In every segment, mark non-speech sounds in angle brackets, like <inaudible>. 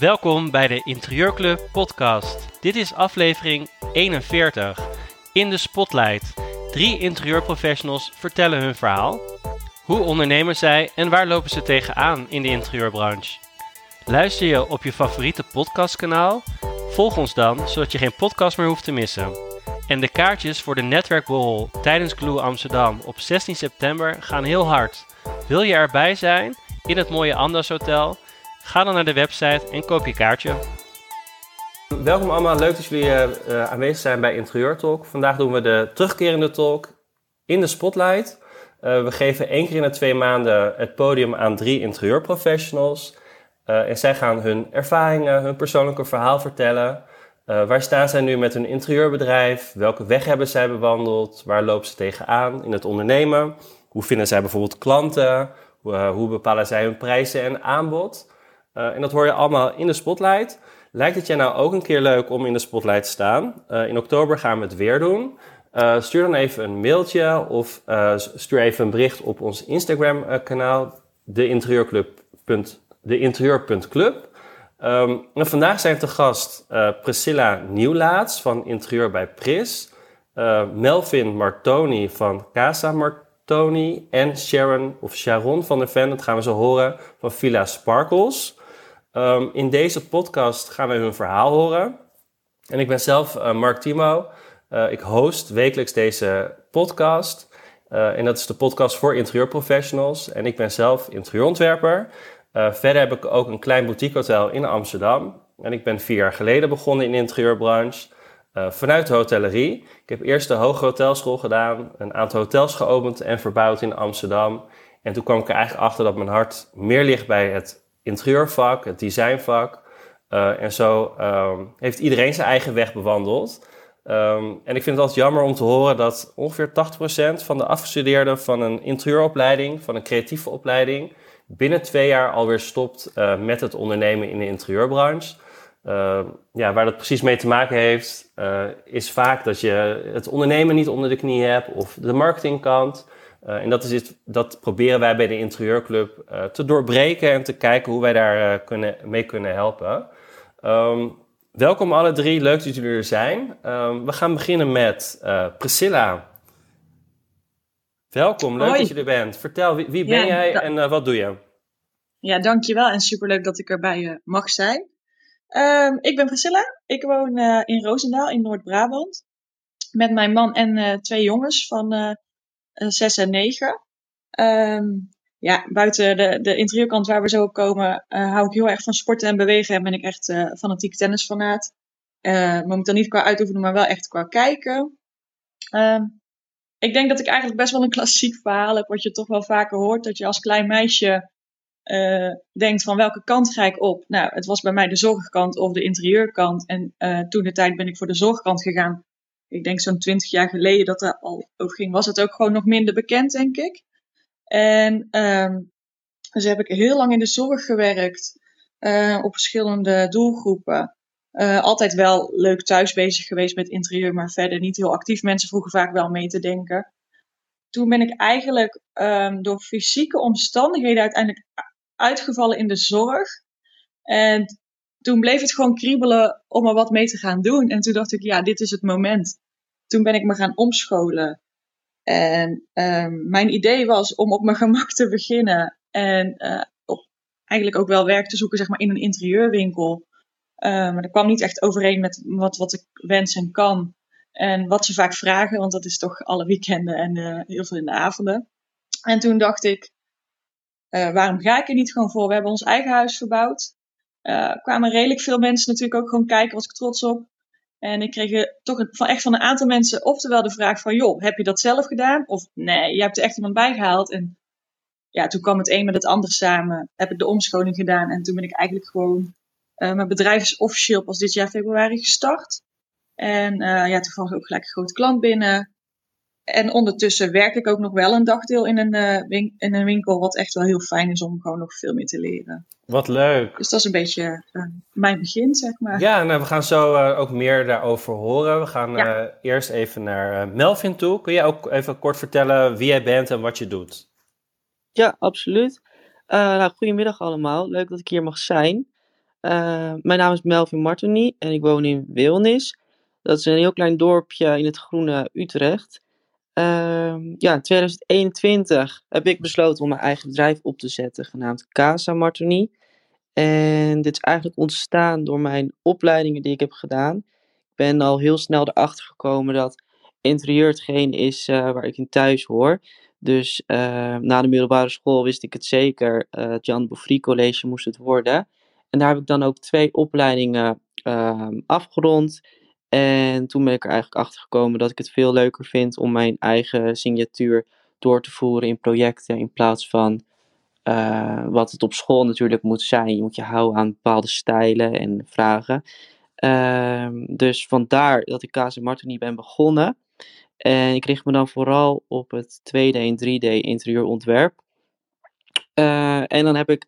Welkom bij de Interieurclub podcast. Dit is aflevering 41. In de spotlight. Drie interieurprofessionals vertellen hun verhaal. Hoe ondernemen zij en waar lopen ze tegenaan in de interieurbranche? Luister je op je favoriete podcastkanaal? Volg ons dan, zodat je geen podcast meer hoeft te missen. En de kaartjes voor de netwerkborrel tijdens Glue Amsterdam op 16 september gaan heel hard. Wil je erbij zijn in het mooie Andas Hotel? Ga dan naar de website en koop je kaartje. Welkom allemaal, leuk dat jullie uh, aanwezig zijn bij Interieur Talk. Vandaag doen we de terugkerende talk in de spotlight. Uh, we geven één keer in de twee maanden het podium aan drie interieurprofessionals. En zij gaan hun ervaringen, hun persoonlijke verhaal vertellen. waar staan zij nu met hun interieurbedrijf? Welke weg hebben zij bewandeld? Waar lopen ze tegenaan in het ondernemen? Hoe vinden zij bijvoorbeeld klanten? hoe bepalen zij hun prijzen en aanbod? Uh, en dat hoor je allemaal in de spotlight. Lijkt het jij nou ook een keer leuk om in de spotlight te staan? Uh, in oktober gaan we het weer doen. Uh, stuur dan even een mailtje of stuur even een bericht op ons Instagram kanaal, deinterieurclub. Um, en vandaag zijn te gast Priscilla Nieuwlaats van Interieur bij Pris, Melvin Martoni van Casa Martoni en Sharon of Sharon van der Ven, dat gaan we zo horen, van Villa Sparkles. Um, in deze podcast gaan we hun verhaal horen. En ik ben zelf uh, Mark Timo. Uh, ik host wekelijks deze podcast. Uh, en dat is de podcast voor interieurprofessionals. En ik ben zelf interieurontwerper. verder heb ik ook een klein boutiquehotel in Amsterdam. En ik ben vier jaar geleden begonnen in de interieurbranche. vanuit de hotellerie. Ik heb eerst de Hoge Hotelschool gedaan. Een aantal hotels geopend en verbouwd in Amsterdam. En toen kwam ik er eigenlijk achter dat mijn hart meer ligt bij het interieurvak, het designvak. Uh, en zo um, heeft iedereen zijn eigen weg bewandeld. Um, en ik vind het altijd jammer om te horen dat ongeveer 80% van de afgestudeerden van een interieuropleiding, van een creatieve opleiding, binnen twee jaar alweer stopt uh, met het ondernemen in de interieurbranche. Uh, ja, waar dat precies mee te maken heeft, uh, is vaak dat je het ondernemen niet onder de knie hebt of de marketingkant. Uh, en dat, is het, dat proberen wij bij de Interieurclub uh, te doorbreken en te kijken hoe wij daar uh, kunnen, mee kunnen helpen. Um, welkom alle drie, leuk dat jullie er zijn. Um, we gaan beginnen met Priscilla. Welkom, leuk Hoi. dat je er bent. Vertel, wie, wie ben Ja, jij en wat doe je? Ja, dankjewel en superleuk dat ik erbij eh, mag zijn. Ehm, ik ben Priscilla. Ik woon eh, in Roosendaal in Noord-Brabant. Met mijn man en eh, twee jongens van eh, eh, zes en negen. Ehm, ja, buiten de, de interieurkant waar we zo op komen, eh, hou ik heel erg van sporten en bewegen. En ben ik echt eh fanatiek tennisfanaat. Eh momenteel niet qua uitoefenen, maar wel echt qua kijken. Ehm, ik denk dat ik eigenlijk best wel een klassiek verhaal heb, wat je toch wel vaker hoort. Dat je als klein meisje denkt van welke kant ga ik op? Nou, het was bij mij de zorgkant of de interieurkant. En toen de tijd ben ik voor de zorgkant gegaan. Ik denk zo'n twintig jaar geleden dat dat al over ging, was het ook gewoon nog minder bekend, denk ik. En ehm dus heb ik heel lang in de zorg gewerkt, eh, op verschillende doelgroepen. Eh, altijd wel leuk thuis bezig geweest met interieur, maar verder niet heel actief. Mensen vroegen vaak wel mee te denken. Toen ben ik eigenlijk ehm, door fysieke omstandigheden uiteindelijk uitgevallen in de zorg. En toen bleef het gewoon kriebelen om er wat mee te gaan doen. En toen dacht ik, ja, dit is het moment. Toen ben ik me gaan omscholen. En ehm, mijn idee was om op mijn gemak te beginnen. En eh, op, eigenlijk ook wel werk te zoeken zeg maar, in een interieurwinkel. Eh, maar dat kwam niet echt overeen met wat, wat ik wens en kan. En wat ze vaak vragen, want dat is toch alle weekenden en eh, heel veel in de avonden. En toen dacht ik, eh, waarom ga ik er niet gewoon voor? We hebben ons eigen huis verbouwd. Eh kwamen redelijk veel mensen natuurlijk ook gewoon kijken, was ik trots op. En ik kreeg toch van echt van een aantal mensen oftewel de vraag van, joh, heb je dat zelf gedaan? Of nee, je hebt er echt iemand bij gehaald. En ja, toen kwam het een met het ander samen. Heb ik de omscholing gedaan en toen ben ik eigenlijk gewoon, eh, mijn bedrijf is officieel pas dit jaar februari gestart. En eh ja, toevallig ook gelijk een grote klant binnen. En ondertussen werk ik ook nog wel een dagdeel in een, eh, win- in een winkel, wat echt wel heel fijn is om gewoon nog veel meer te leren. Wat leuk. Dus dat is een beetje eh, mijn begin, zeg maar. Ja, nou, we gaan zo eh, ook meer daarover horen. We gaan Ja. eh, eerst even naar Melvin toe. Kun jij ook even kort vertellen wie jij bent en wat je doet? Ja, absoluut. Eh, nou, goedemiddag allemaal. Leuk dat ik hier mag zijn. Uh, mijn naam is Melvin Martoni en ik woon in Wilnis. Dat is een heel klein dorpje in het groene Utrecht. Uh, ja, in 2021 heb ik besloten om mijn eigen bedrijf op te zetten, genaamd Casa Martoni. En dit is eigenlijk ontstaan door mijn opleidingen die ik heb gedaan. Ik ben al heel snel erachter gekomen dat interieur hetgeen is uh, waar ik in thuis hoor. Dus uh, na de middelbare school wist ik het zeker. Uh, het Jan Bouffry College moest het worden. En daar heb ik dan ook twee opleidingen ehm, afgerond. En toen ben ik er eigenlijk achter gekomen dat ik het veel leuker vind om mijn eigen signatuur door te voeren in projecten. In plaats van uh, wat het op school natuurlijk moet zijn. Je moet je houden aan bepaalde stijlen en vragen. Uh, dus vandaar dat ik Casa Martini ben begonnen. En ik richt me dan vooral op het 2D en 3D interieurontwerp. Uh, en dan heb ik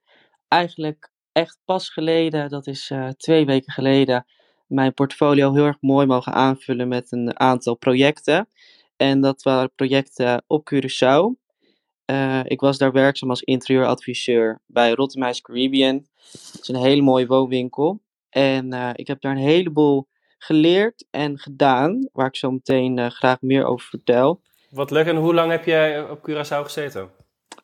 eigenlijk echt pas geleden, dat is uh, twee weken geleden, mijn portfolio heel erg mooi mogen aanvullen met een aantal projecten. En dat waren projecten op Curaçao. Uh, ik was daar werkzaam als interieuradviseur bij Rotterdam Caribbean. Het is een hele mooie woonwinkel. En uh, ik heb daar een heleboel geleerd en gedaan, waar ik zo meteen uh, graag meer over vertel. Wat leuk. En hoe lang heb jij op Curaçao gezeten?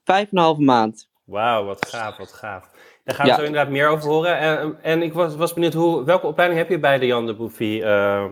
Vijf en een halve maand. Wauw, wat gaaf, wat gaaf. Daar gaan we zo inderdaad meer over horen. En, en ik was, was benieuwd, hoe, welke opleiding heb je bij de Jan de Bouffy uh,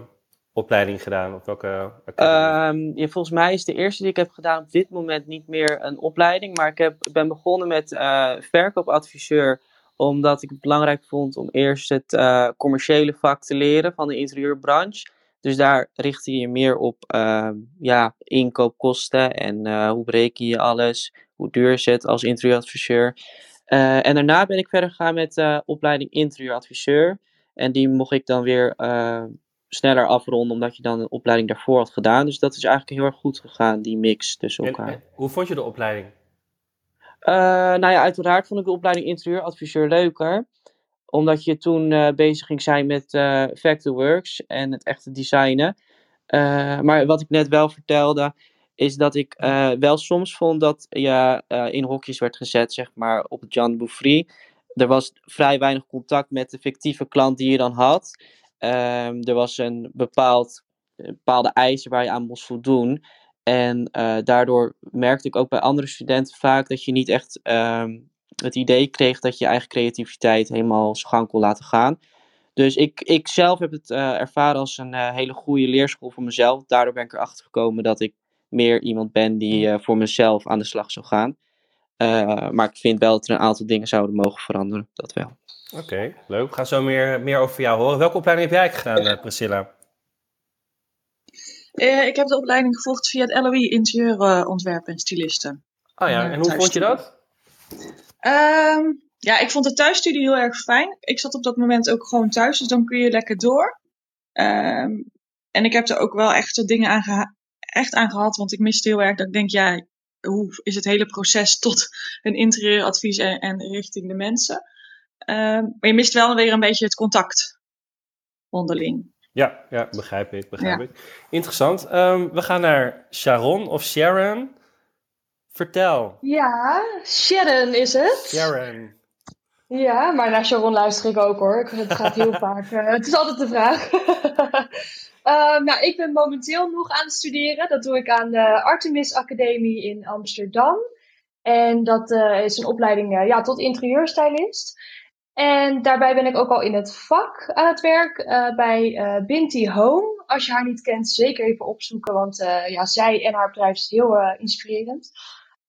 opleiding gedaan? Of welke um, ja, volgens mij is de eerste die ik heb gedaan op dit moment niet meer een opleiding. Maar ik heb, ben begonnen met uh, verkoopadviseur omdat ik het belangrijk vond om eerst het uh, commerciële vak te leren van de interieurbranche. Dus daar richtte je meer op uh, ja, inkoopkosten en uh, hoe bereken je alles, hoe duur is het als interieuradviseur. En daarna ben ik verder gegaan met de opleiding interieuradviseur. En die mocht ik dan weer sneller afronden, omdat je dan een opleiding daarvoor had gedaan. Dus dat is eigenlijk heel erg goed gegaan, die mix tussen elkaar. En, en hoe vond je de opleiding? Uh, nou ja, uiteraard vond ik de opleiding interieuradviseur leuker. Omdat je toen uh, bezig ging zijn met uh, Vectorworks en het echte designen. maar wat ik net wel vertelde, is dat ik wel soms vond dat je in hokjes werd gezet, zeg maar, op Jan Bouffry. Er was vrij weinig contact met de fictieve klant die je dan had. Ehm, er was een bepaald, bepaalde eisen waar je aan moest voldoen. En uh, daardoor merkte ik ook bij andere studenten vaak dat je niet echt uh, het idee kreeg dat je eigen creativiteit helemaal zijn gang kon laten gaan. Dus ik, ik zelf heb het ervaren als een hele goede leerschool voor mezelf. Daardoor ben ik erachter gekomen dat ik meer iemand ben die voor mezelf aan de slag zou gaan. maar ik vind wel dat er een aantal dingen zouden mogen veranderen. Dat wel. Oké, okay, leuk. We gaan zo meer, meer over jou horen. Welke opleiding heb jij gedaan, Priscilla? Uh, ik heb de opleiding gevolgd via het LOI Interieurontwerp en Stylisten. Oh ja, en hoe vond je dat? Um, ja, ik vond de thuisstudie heel erg fijn. Ik zat op dat moment ook gewoon thuis, dus dan kun je lekker door. Um, en ik heb er ook wel echt dingen aan, echt aan gehad, want ik miste heel erg dat ik denk, ja, hoe is het hele proces <laughs> tot een interieuradvies en, en richting de mensen. Um, maar je mist wel weer een beetje het contact onderling. Ja, ja begrijp ik. Begrijp ja. ik. Interessant. Um, we gaan naar Sharon of Sharon. Vertel. Ja, Sharon is het. Sharon. Ja, maar naar Sharon luister ik ook hoor. Het gaat heel <laughs> vaak. Uh, het is altijd de vraag. <laughs> uh, nou, ik ben momenteel nog aan het studeren. Dat doe ik aan de Artemis Academie in Amsterdam. En dat uh, is een opleiding ja, tot interieurstylist. En daarbij ben ik ook al in het vak aan het werk uh, bij Binti Home. Als je haar niet kent, zeker even opzoeken, want ja, zij en haar bedrijf is heel inspirerend.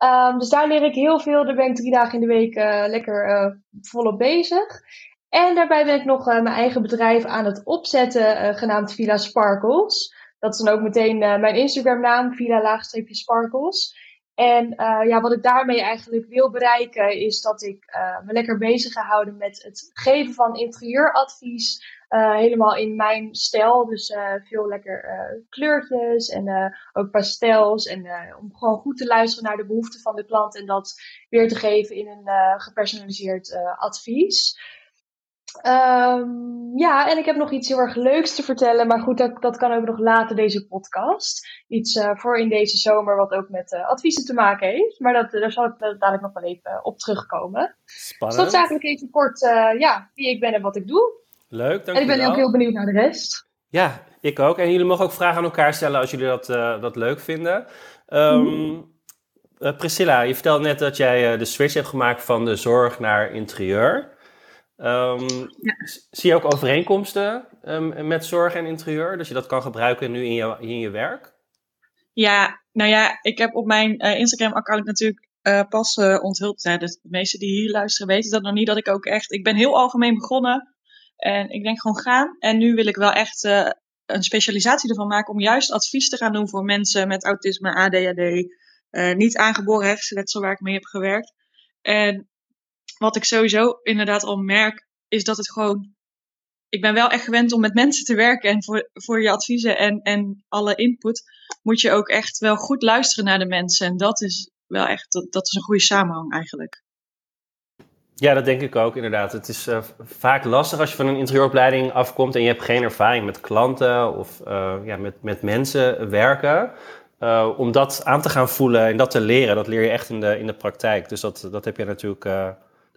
Um, dus daar leer ik heel veel. Daar ben ik drie dagen in de week lekker volop bezig. En daarbij ben ik nog mijn eigen bedrijf aan het opzetten, genaamd Villa Sparkles. Dat is dan ook meteen mijn Instagram naam, Villa-Sparkles. En ja, wat ik daarmee eigenlijk wil bereiken is dat ik me lekker bezig ga houden met het geven van interieuradvies. Helemaal in mijn stijl. Dus veel lekker kleurtjes en ook pastels. En om gewoon goed te luisteren naar de behoeften van de klant en dat weer te geven in een gepersonaliseerd advies. Ehm, ja, en ik heb nog iets heel erg leuks te vertellen. Maar goed, dat, dat kan ook nog later deze podcast. Iets uh, voor in deze zomer wat ook met uh, adviezen te maken heeft. Maar dat, daar zal ik dadelijk nog wel even op terugkomen. Spannend. Dus dat is eigenlijk even kort ja, wie ik ben en wat ik doe. Leuk, dank En ik ben ook heel benieuwd naar de rest. Ja, ik ook. En jullie mogen ook vragen aan elkaar stellen als jullie dat, dat leuk vinden. Um, mm. Priscilla, je vertelde net dat jij de switch hebt gemaakt van de zorg naar interieur. Um, ja. Zie je ook overeenkomsten um, met zorg en interieur? Dus je dat kan gebruiken nu in je, in je werk? Ja, nou ja, ik heb op mijn uh, Instagram-account natuurlijk uh, pas uh, onthuld. Hè, dus de meesten die hier luisteren weten dat nog niet. Dat ik ook echt, ik ben heel algemeen begonnen. En ik denk gewoon gaan. En nu wil ik wel echt een specialisatie ervan maken om juist advies te gaan doen voor mensen met autisme, ADHD, niet aangeboren hersenletsel waar ik mee heb gewerkt. En wat ik sowieso inderdaad al merk, is dat het gewoon. Ik ben wel echt gewend om met mensen te werken. En voor, voor je adviezen en, en alle input moet je ook echt wel goed luisteren naar de mensen. En dat is wel echt, dat, dat is een goede samenhang eigenlijk. Ja, dat denk ik ook inderdaad. Het is uh, vaak lastig als je van een interieuropleiding afkomt en je hebt geen ervaring met klanten of uh, ja, met, met mensen werken. Uh, om dat aan te gaan voelen en dat te leren, dat leer je echt in de, in de praktijk. Dus dat, dat heb je natuurlijk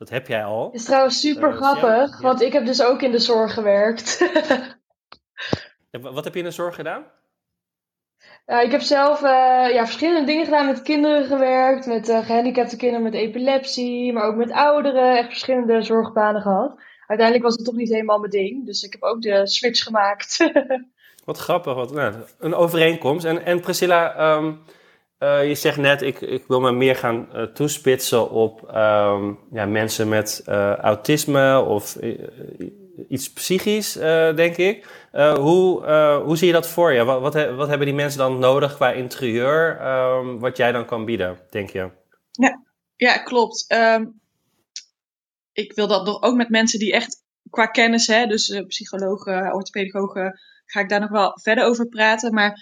dat heb jij al. Is trouwens super uh, grappig, ja, want ik heb dus ook in de zorg gewerkt. wat heb je in de zorg gedaan? Uh, ik heb zelf uh, ja, verschillende dingen gedaan. Met kinderen gewerkt, met gehandicapte kinderen met epilepsie, maar ook met ouderen. Echt verschillende zorgbanen gehad. Uiteindelijk was het toch niet helemaal mijn ding, dus ik heb ook de switch gemaakt. <laughs> wat grappig, wat, nou, een overeenkomst. En, en Priscilla, um, uh, je zegt net, ik, ik wil me meer gaan uh, toespitsen op um, ja, mensen met uh, autisme of iets psychisch, denk ik. hoe, hoe zie je dat voor je? Wat, wat, hebben die mensen dan nodig qua interieur, um, wat jij dan kan bieden, denk je? Ja, ja klopt. Um, ik wil dat nog ook met mensen die echt qua kennis, hè, dus psychologen, orthopedagogen, ga ik daar nog wel verder over praten. Maar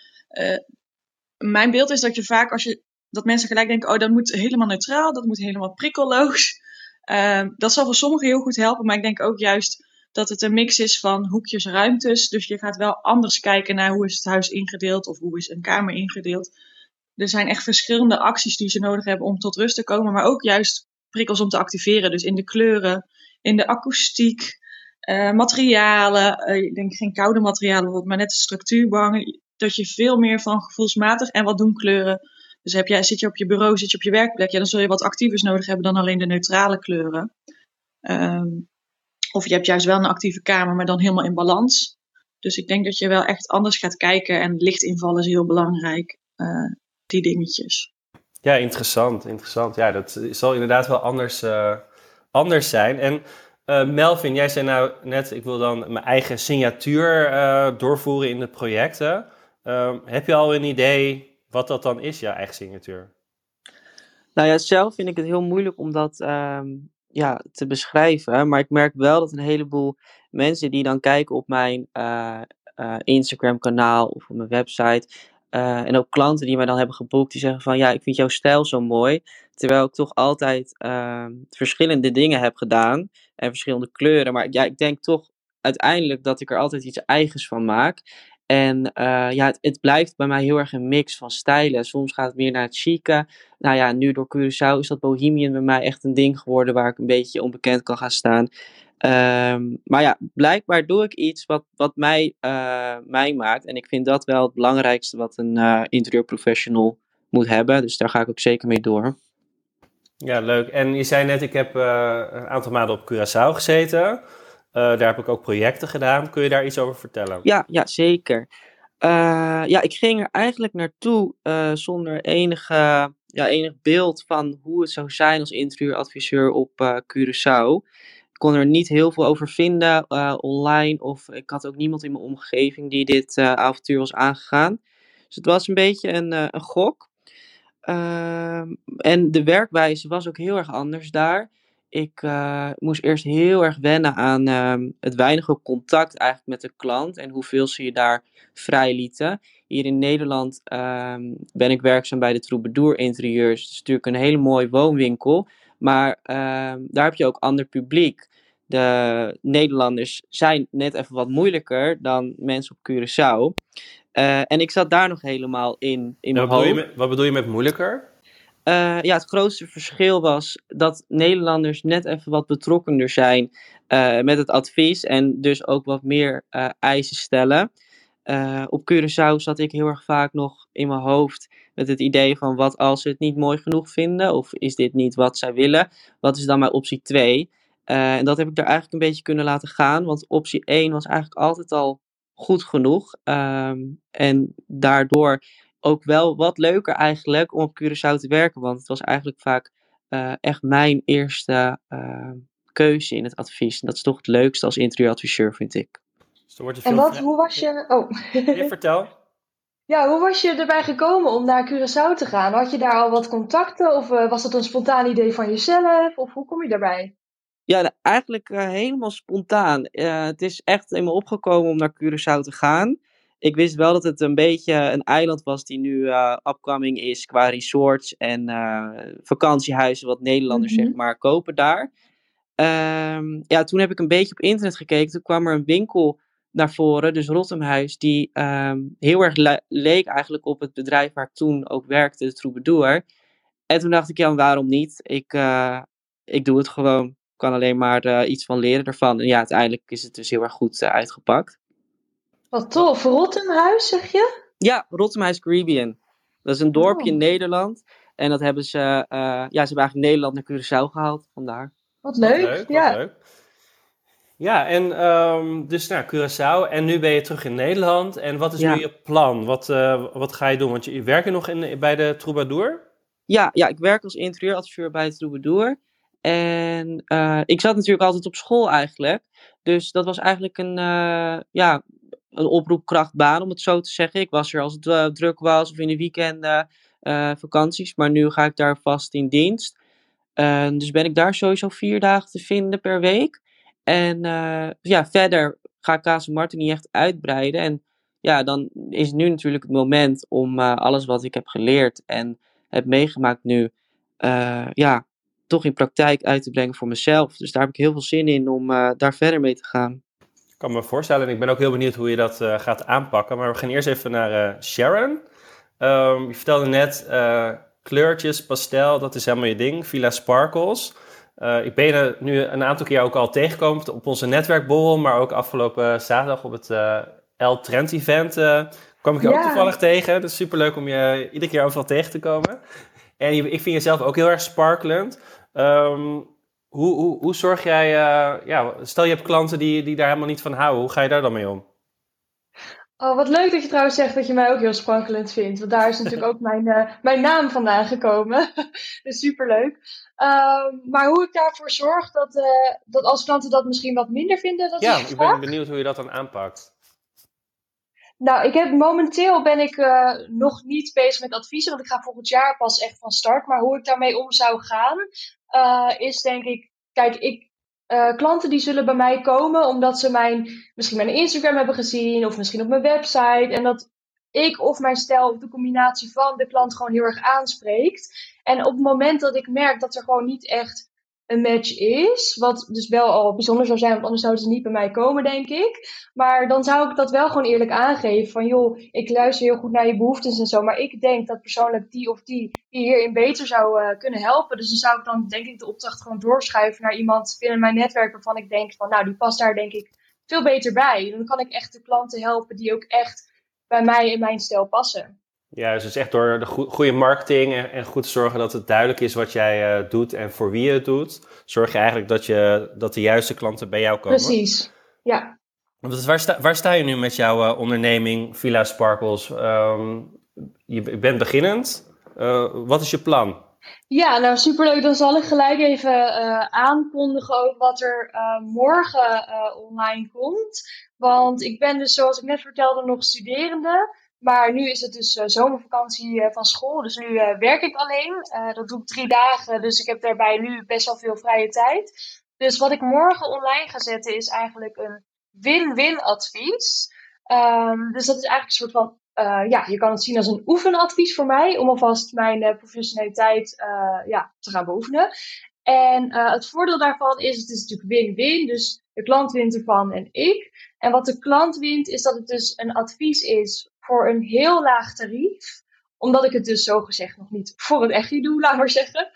mijn beeld is dat je vaak als je dat mensen gelijk denken, oh dat moet helemaal neutraal, dat moet helemaal prikkelloos. Uh, <laughs> dat zal voor sommigen heel goed helpen, maar ik denk ook juist dat het een mix is van hoekjes, ruimtes. Dus je gaat wel anders kijken naar hoe is het huis ingedeeld of hoe is een kamer ingedeeld. Er zijn echt verschillende acties die ze nodig hebben om tot rust te komen, maar ook juist prikkels om te activeren. Dus in de kleuren, in de akoestiek, uh, materialen. Uh, ik denk geen koude materialen, maar net de structuurbangen dat je veel meer van gevoelsmatig en wat doen kleuren. Dus heb jij, zit je op je bureau, zit je op je werkplek, ja, dan zul je wat actievers nodig hebben dan alleen de neutrale kleuren. Um, of je hebt juist wel een actieve kamer, maar dan helemaal in balans. Dus ik denk dat je wel echt anders gaat kijken en lichtinvallen is heel belangrijk. Uh, die dingetjes. Ja, interessant, interessant. Ja, dat zal inderdaad wel anders, uh, anders zijn. En uh, Melvin, jij zei nou net, ik wil dan mijn eigen signatuur doorvoeren in de projecten. Um, heb je al een idee wat dat dan is, jouw eigen signatuur? Nou ja, zelf vind ik het heel moeilijk om dat um, ja, te beschrijven. Maar ik merk wel dat een heleboel mensen die dan kijken op mijn uh, uh, Instagram-kanaal of op mijn website. Uh, en ook klanten die mij dan hebben geboekt, die zeggen van ja, ik vind jouw stijl zo mooi. Terwijl ik toch altijd ehm, verschillende dingen heb gedaan en verschillende kleuren. Maar ja, ik denk toch uiteindelijk dat ik er altijd iets eigens van maak. En uh, ja, het, blijft bij mij heel erg een mix van stijlen. Soms gaat het meer naar het chique. Nou ja, nu door Curaçao is dat Bohemian bij mij echt een ding geworden waar ik een beetje onbekend kan gaan staan. Um, maar ja, blijkbaar doe ik iets wat, wat mij, uh, mij maakt. En ik vind dat wel het belangrijkste wat een uh, interieurprofessional moet hebben. Dus daar ga ik ook zeker mee door. Ja, leuk. En je zei net, ik heb een aantal maanden op Curaçao gezeten. Uh, daar heb ik ook projecten gedaan. Kun je daar iets over vertellen? Ja, ja zeker. Uh, ja, ik ging er eigenlijk naartoe uh, zonder enige, ja, enig beeld van hoe het zou zijn als interieuradviseur op Curaçao. Ik kon er niet heel veel over vinden online of ik had ook niemand in mijn omgeving die dit avontuur was aangegaan. Dus het was een beetje een, een gok. Ehm, en de werkwijze was ook heel erg anders daar ik uh, moest eerst heel erg wennen aan uh, het weinige contact eigenlijk met de klant en hoeveel ze je daar vrij lieten. Hier in Nederland uh, ben ik werkzaam bij de Troubadour Interieurs. Het is natuurlijk een hele mooie woonwinkel, maar ehm, daar heb je ook ander publiek. de Nederlanders zijn net even wat moeilijker dan mensen op Curaçao. Uh, en ik zat daar nog helemaal in, in mijn wat, bedoel hoofd. je met, wat bedoel je met moeilijker? Uh, ja, het grootste verschil was dat Nederlanders net even wat betrokkener zijn uh, met het advies en dus ook wat meer uh, eisen stellen. op Curaçao zat ik heel erg vaak nog in mijn hoofd met het idee van wat als ze het niet mooi genoeg vinden of is dit niet wat zij willen, wat is dan mijn optie 2? en dat heb ik daar eigenlijk een beetje kunnen laten gaan, want optie 1 was eigenlijk altijd al goed genoeg um, en daardoor ook wel wat leuker eigenlijk om op Curaçao te werken. Want het was eigenlijk vaak uh, echt mijn eerste uh, keuze in het advies. En dat is toch het leukste als interieuradviseur, vind ik. Dus en wat, hoe was je... Oh. Je vertel. <laughs> Ja, hoe was je erbij gekomen om naar Curaçao te gaan? Had je daar al wat contacten of uh, was dat een spontaan idee van jezelf? Of hoe kom je daarbij? Ja, eigenlijk helemaal spontaan. het is echt in me opgekomen om naar Curaçao te gaan ik wist wel dat het een beetje een eiland was die nu uh, upcoming is qua resorts en uh, vakantiehuizen, wat Nederlanders Mhm. zeg maar kopen daar. Um, ja, toen heb ik een beetje op internet gekeken. Toen kwam er een winkel naar voren, dus Rottemhuis, die um, heel erg le leek eigenlijk op het bedrijf waar ik toen ook werkte, de Troubadour. En toen dacht ik, ja, waarom niet? Ik, uh, ik doe het gewoon. Ik kan alleen maar iets van leren ervan. En ja, uiteindelijk is het dus heel erg goed uitgepakt. Wat tof. Rottemhuis, zeg je? Ja, Rottemhuis Caribbean. Dat is een dorpje Oh. in Nederland. En dat hebben ze, uh, ja, ze hebben eigenlijk Nederland naar Curaçao gehaald, vandaar. Wat leuk. Wat leuk, wat ja. leuk. Ja, en um, dus naar Curaçao. En nu ben je terug in Nederland. En wat is Ja. nu je plan? Wat, uh, wat ga je doen? Want je, je werkt nog in, bij de Troubadour? Ja, ja, ik werk als interieuradviseur bij het Troubadour. En uh, ik zat natuurlijk altijd op school eigenlijk. Dus dat was eigenlijk een, uh, ja, een oproepkrachtbaan, om het zo te zeggen. Ik was er als het uh, druk was of in de weekenden, uh, vakanties. Maar nu ga ik daar vast in dienst. Uh, dus ben ik daar sowieso vier dagen te vinden per week. En uh, ja, verder ga ik Casa Martin niet echt uitbreiden. En ja, dan is nu natuurlijk het moment om alles wat ik heb geleerd en heb meegemaakt nu, ja, toch in praktijk uit te brengen voor mezelf. Dus daar heb ik heel veel zin in om daar verder mee te gaan. Ik kan me voorstellen en ik ben ook heel benieuwd hoe je dat uh, gaat aanpakken. Maar we gaan eerst even naar uh, Sharon. Um, je vertelde net uh, kleurtjes, pastel, dat is helemaal je ding. Villa Sparkles. Ik ben je nu een aantal keer ook al tegengekomen op onze netwerkborrel, maar ook afgelopen zaterdag op het uh, L Trend event kwam ik je Ja. ook toevallig tegen. Is superleuk om je iedere keer overal tegen te komen. En je, ik vind jezelf ook heel erg sparklend. Um, hoe, hoe, hoe zorg jij, uh, ja, stel je hebt klanten die, die daar helemaal niet van houden, hoe ga je daar dan mee om? Oh, wat leuk dat je trouwens zegt dat je mij ook heel sprankelend vindt. Want daar is natuurlijk <laughs> ook mijn, uh, mijn naam vandaan gekomen. <laughs> dus superleuk. Uh, maar hoe ik daarvoor zorg dat, uh, dat als klanten dat misschien wat minder vinden, dat ja, is ik ben benieuwd hoe je dat dan aanpakt. Nou, ik heb, momenteel ben ik uh, nog niet bezig met adviezen, want ik ga volgend jaar pas echt van start. Maar hoe ik daarmee om zou gaan, uh, is denk ik, kijk, ik, uh, klanten die zullen bij mij komen omdat ze mijn, misschien mijn Instagram hebben gezien of misschien op mijn website. En dat ik of mijn stijl of de combinatie van de klant gewoon heel erg aanspreekt. En op het moment dat ik merk dat er gewoon niet echt een match is, wat dus wel al bijzonder zou zijn, want anders zouden ze niet bij mij komen, denk ik. Maar dan zou ik dat wel gewoon eerlijk aangeven van joh, ik luister heel goed naar je behoeftes en zo, maar ik denk dat persoonlijk die of die hierin beter zou uh, kunnen helpen. Dus dan zou ik dan denk ik de opdracht gewoon doorschuiven naar iemand binnen mijn netwerk waarvan ik denk van nou, die past daar denk ik veel beter bij. Dan kan ik echt de klanten helpen die ook echt bij mij in mijn stijl passen. Ja, dus het is echt door de go goede marketing en, en, goed zorgen dat het duidelijk is wat jij uh, doet en voor wie je het doet, zorg je eigenlijk dat, je, dat de juiste klanten bij jou komen. Precies, ja. Want waar, sta, waar sta je nu met jouw uh, onderneming Villa Sparkles? Um, je, je, bent beginnend. Uh, wat is je plan? Ja, nou superleuk. Dan zal ik gelijk even uh, aankondigen ook wat er uh, morgen uh, online komt. Want ik ben dus, zoals ik net vertelde, nog studerende. Maar nu is het dus uh, zomervakantie uh, van school, dus nu uh, werk ik alleen. dat doe ik drie dagen, dus ik heb daarbij nu best wel veel vrije tijd. Dus wat ik morgen online ga zetten is eigenlijk een win-win advies. Um, dus dat is eigenlijk een soort van, ja, je kan het zien als een oefenadvies voor mij, om alvast mijn professionaliteit ja, te gaan beoefenen. En het voordeel daarvan is, het is natuurlijk win-win. Dus de klant wint ervan en ik. En wat de klant wint, is dat het dus een advies is voor een heel laag tarief. Omdat ik het dus zogezegd nog niet voor het echt doe, <laughs> laat maar zeggen.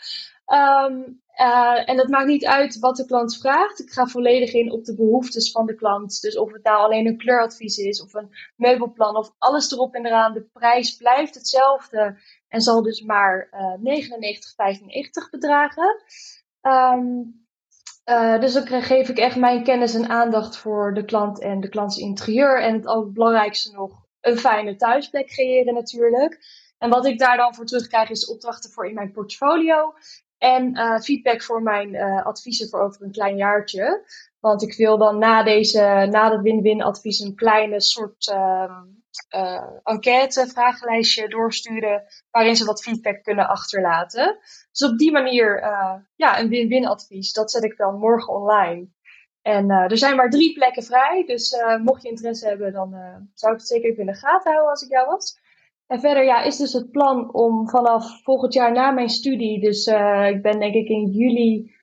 Um, uh, en het maakt niet uit wat de klant vraagt. Ik ga volledig in op de behoeftes van de klant. Dus of het nou alleen een kleuradvies is of een meubelplan of alles erop en eraan. De prijs blijft hetzelfde en zal dus maar uh, 99,95 bedragen. Um, uh, dus dan geef ik echt mijn kennis en aandacht voor de klant en de klants interieur. En het allerbelangrijkste nog, een fijne thuisplek creëren natuurlijk. En wat ik daar dan voor terugkrijg is opdrachten voor in mijn portfolio. En uh, feedback voor mijn uh, adviezen voor over een klein jaartje. Want ik wil dan na deze, na dat win-win advies een kleine soort uh, uh, enquête, vragenlijstje doorsturen. Waarin ze wat feedback kunnen achterlaten. Dus op die manier, ja, een win-win advies. Dat zet ik dan morgen online. En uh, er zijn maar drie plekken vrij. Dus uh, mocht je interesse hebben, dan uh, zou ik het zeker even in de gaten houden als ik jou was. En verder ja, is dus het plan om vanaf volgend jaar na mijn studie, dus ik ben denk ik in juli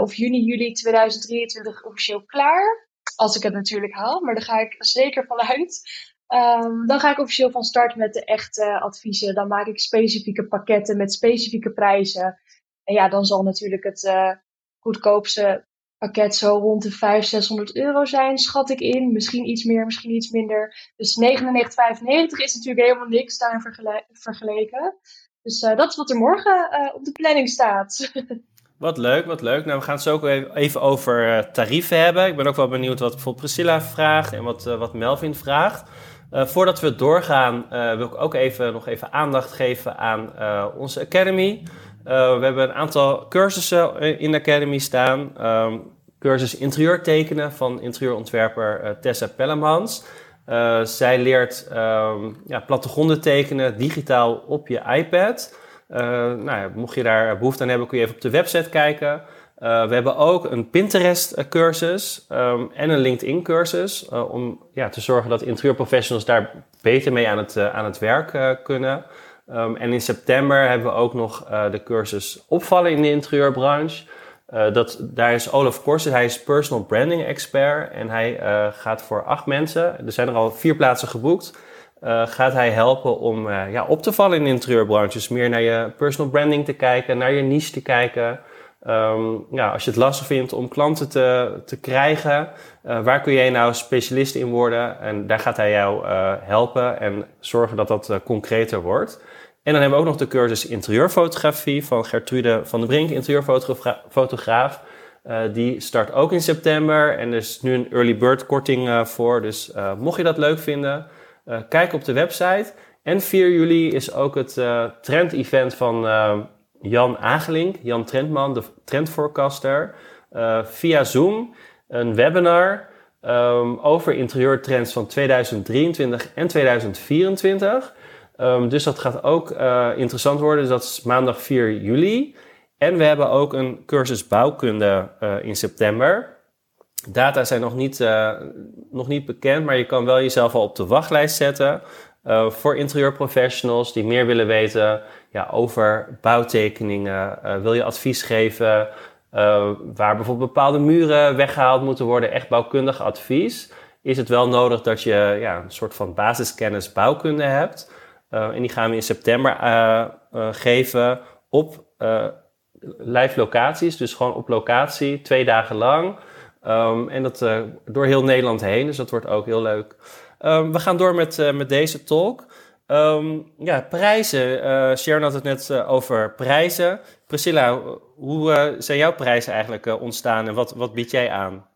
of juni, juli 2023 officieel klaar. Als ik het natuurlijk haal, maar daar ga ik zeker vanuit. Um, dan ga ik officieel van start met de echte adviezen. Dan maak ik specifieke pakketten met specifieke prijzen. En ja, dan zal natuurlijk het goedkoopste pakket zo rond de 500, 600 euro zijn, schat ik in. Misschien iets meer, misschien iets minder. Dus 99,95 is natuurlijk helemaal niks daarin vergele vergeleken. Dus uh, dat is wat er morgen uh, op de planning staat. <laughs> Wat leuk, wat leuk. Nou, we gaan het zo ook even over uh, tarieven hebben. Ik ben ook wel benieuwd wat bijvoorbeeld Priscilla vraagt en wat, wat Melvin vraagt. voordat we doorgaan, wil ik ook even, nog even aandacht geven aan onze Academy. Uh, we hebben een aantal cursussen in de Academy staan. Um, cursus interieur tekenen van interieurontwerper uh, Tessa Pellemans. Uh, zij leert um, ja, plattegronden tekenen digitaal op je iPad. nou ja, mocht je daar behoefte aan hebben, kun je even op de website kijken. we hebben ook een Pinterest-cursus um, en een LinkedIn-cursus. om ja, te zorgen dat interieurprofessionals daar beter mee aan het, aan het werk kunnen. Um, en in september hebben we ook nog uh, de cursus opvallen in de interieurbranche. Uh, dat, daar is Olaf Korsen, hij is personal branding expert en hij uh, gaat voor acht mensen, er zijn er al vier plaatsen geboekt, gaat hij helpen om ja, op te vallen in de interieurbranche. Dus meer naar je personal branding te kijken, naar je niche te kijken. Um, ja, als je het lastig vindt om klanten te, te krijgen, waar kun jij nou specialist in worden? En daar gaat hij jou helpen en zorgen dat dat concreter wordt. En dan hebben we ook nog de cursus interieurfotografie van Gertrude van der Brink, interieurfotograaf. Uh, die start ook in september en er is nu een early bird korting uh, voor. Dus uh, mocht je dat leuk vinden, kijk op de website. En 4 juli is ook het trend-event van Jan Agelink, Jan Trendman, de trendforecaster. via Zoom een webinar um, over interieurtrends van 2023 en 2024. Um, dus dat gaat ook uh, interessant worden. Dus dat is maandag 4 juli. En we hebben ook een cursus bouwkunde uh, in september. Data zijn nog niet, uh, nog niet bekend, maar je kan wel jezelf al op de wachtlijst zetten. voor interieurprofessionals die meer willen weten ja, over bouwtekeningen. wil je advies geven waar bijvoorbeeld bepaalde muren weggehaald moeten worden? Echt bouwkundig advies. Is het wel nodig dat je ja, een soort van basiskennis bouwkunde hebt? Uh, en die gaan we in september uh, uh, geven op live locaties. Dus gewoon op locatie, twee dagen lang. Um, en dat door heel Nederland heen. Dus dat wordt ook heel leuk. Um, we gaan door met, met deze talk. Um, ja, prijzen. Sharon had het net over prijzen. Priscilla, hoe zijn jouw prijzen eigenlijk ontstaan en wat, wat bied jij aan?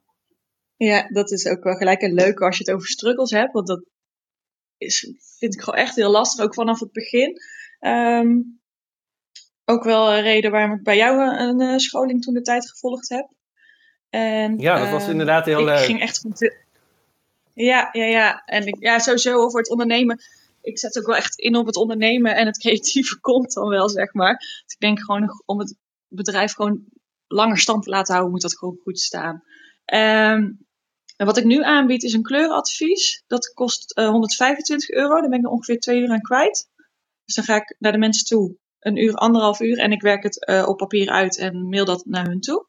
Ja, dat is ook wel gelijk een leuke als je het over struggles hebt. Want dat is, vind ik gewoon echt heel lastig, ook vanaf het begin. Um, ook wel een reden waarom ik bij jou een, een scholing toen de tijd gevolgd heb. En, ja, dat was uh, inderdaad heel leuk. Ik ging echt goed. Ja, ja, ja. En ik, ja, sowieso over het ondernemen. Ik zet ook wel echt in op het ondernemen en het creatieve <laughs> komt dan wel, zeg maar. Dus ik denk gewoon om het bedrijf gewoon langer stand te laten houden, moet dat gewoon goed staan. Um, en wat ik nu aanbied is een kleurenadvies. Dat kost uh, 125 euro. Daar ben ik er ongeveer twee uur aan kwijt. Dus dan ga ik naar de mensen toe. een uur, anderhalf uur. En ik werk het eh, op papier uit en mail dat naar hun toe.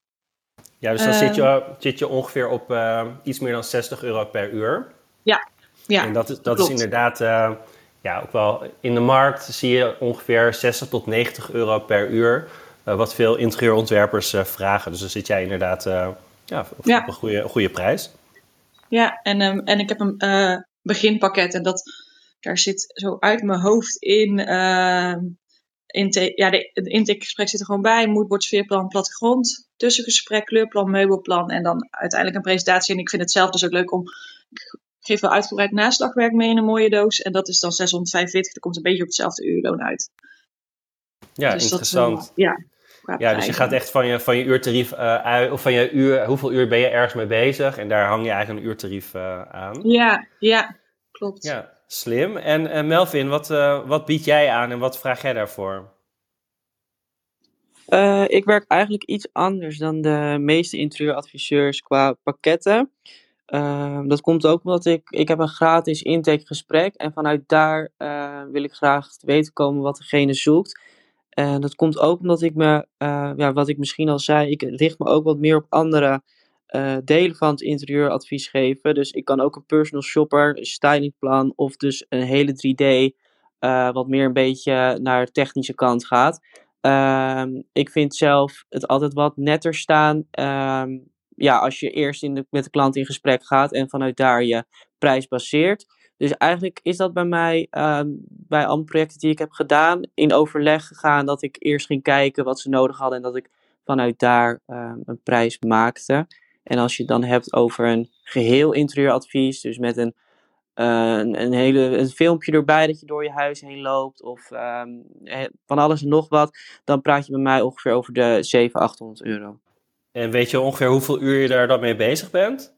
Ja, dus dan zit, je, zit je ongeveer op iets meer dan 60 euro per uur. Ja, ja En dat is, dat is inderdaad, ja, ook wel in de markt zie je ongeveer 60 tot 90 euro per uur. wat veel interieurontwerpers vragen. Dus dan zit jij inderdaad ja, op, een goede, goede prijs. Ja, en, um, en ik heb een beginpakket en dat, daar zit zo uit mijn hoofd in. Uh, ja, de, de intakegesprek zit er gewoon bij. Moodboard, sfeerplan, plattegrond, tussengesprek, kleurplan, meubelplan en dan uiteindelijk een presentatie. En ik vind het zelf dus ook leuk om. Ik geef wel uitgebreid naslagwerk mee in een mooie doos. En dat is dan 645. Dat komt een beetje op hetzelfde uurloon uit. Ja, dus interessant. Dat, ja, ja, dus je gaat echt van je, van je uurtarief uh, uit, of van je uur, hoeveel uur ben je ergens mee bezig en daar hang je eigenlijk een uurtarief uh, aan. Ja, ja, klopt. Ja, slim. En uh, Melvin, wat, wat bied jij aan en wat vraag jij daarvoor? ik werk eigenlijk iets anders dan de meeste interieuradviseurs qua pakketten. Ehm, dat komt ook omdat ik, ik heb een gratis intakegesprek en vanuit daar wil ik graag te weten komen wat degene zoekt. En dat komt ook omdat ik me, uh, ja, wat ik misschien al zei, ik richt me ook wat meer op andere uh, delen van het interieuradvies geven. Dus ik kan ook een personal shopper, een stylingplan of dus een hele 3D, uh, eh, wat meer een beetje naar de technische kant gaat. Uh, ik vind zelf het altijd wat netter staan. Ehm, ja, als je eerst in de, met de klant in gesprek gaat en vanuit daar je prijs baseert. Dus eigenlijk is dat bij mij, ehm, bij alle projecten die ik heb gedaan, in overleg gegaan dat ik eerst ging kijken wat ze nodig hadden en dat ik vanuit daar ehm, een prijs maakte. En als je het dan hebt over een geheel interieuradvies, dus met een, uh, een, hele, een filmpje erbij dat je door je huis heen loopt of ehm, van alles en nog wat, dan praat je bij mij ongeveer over de 700, 800 euro. En weet je ongeveer hoeveel uur je daar dan mee bezig bent?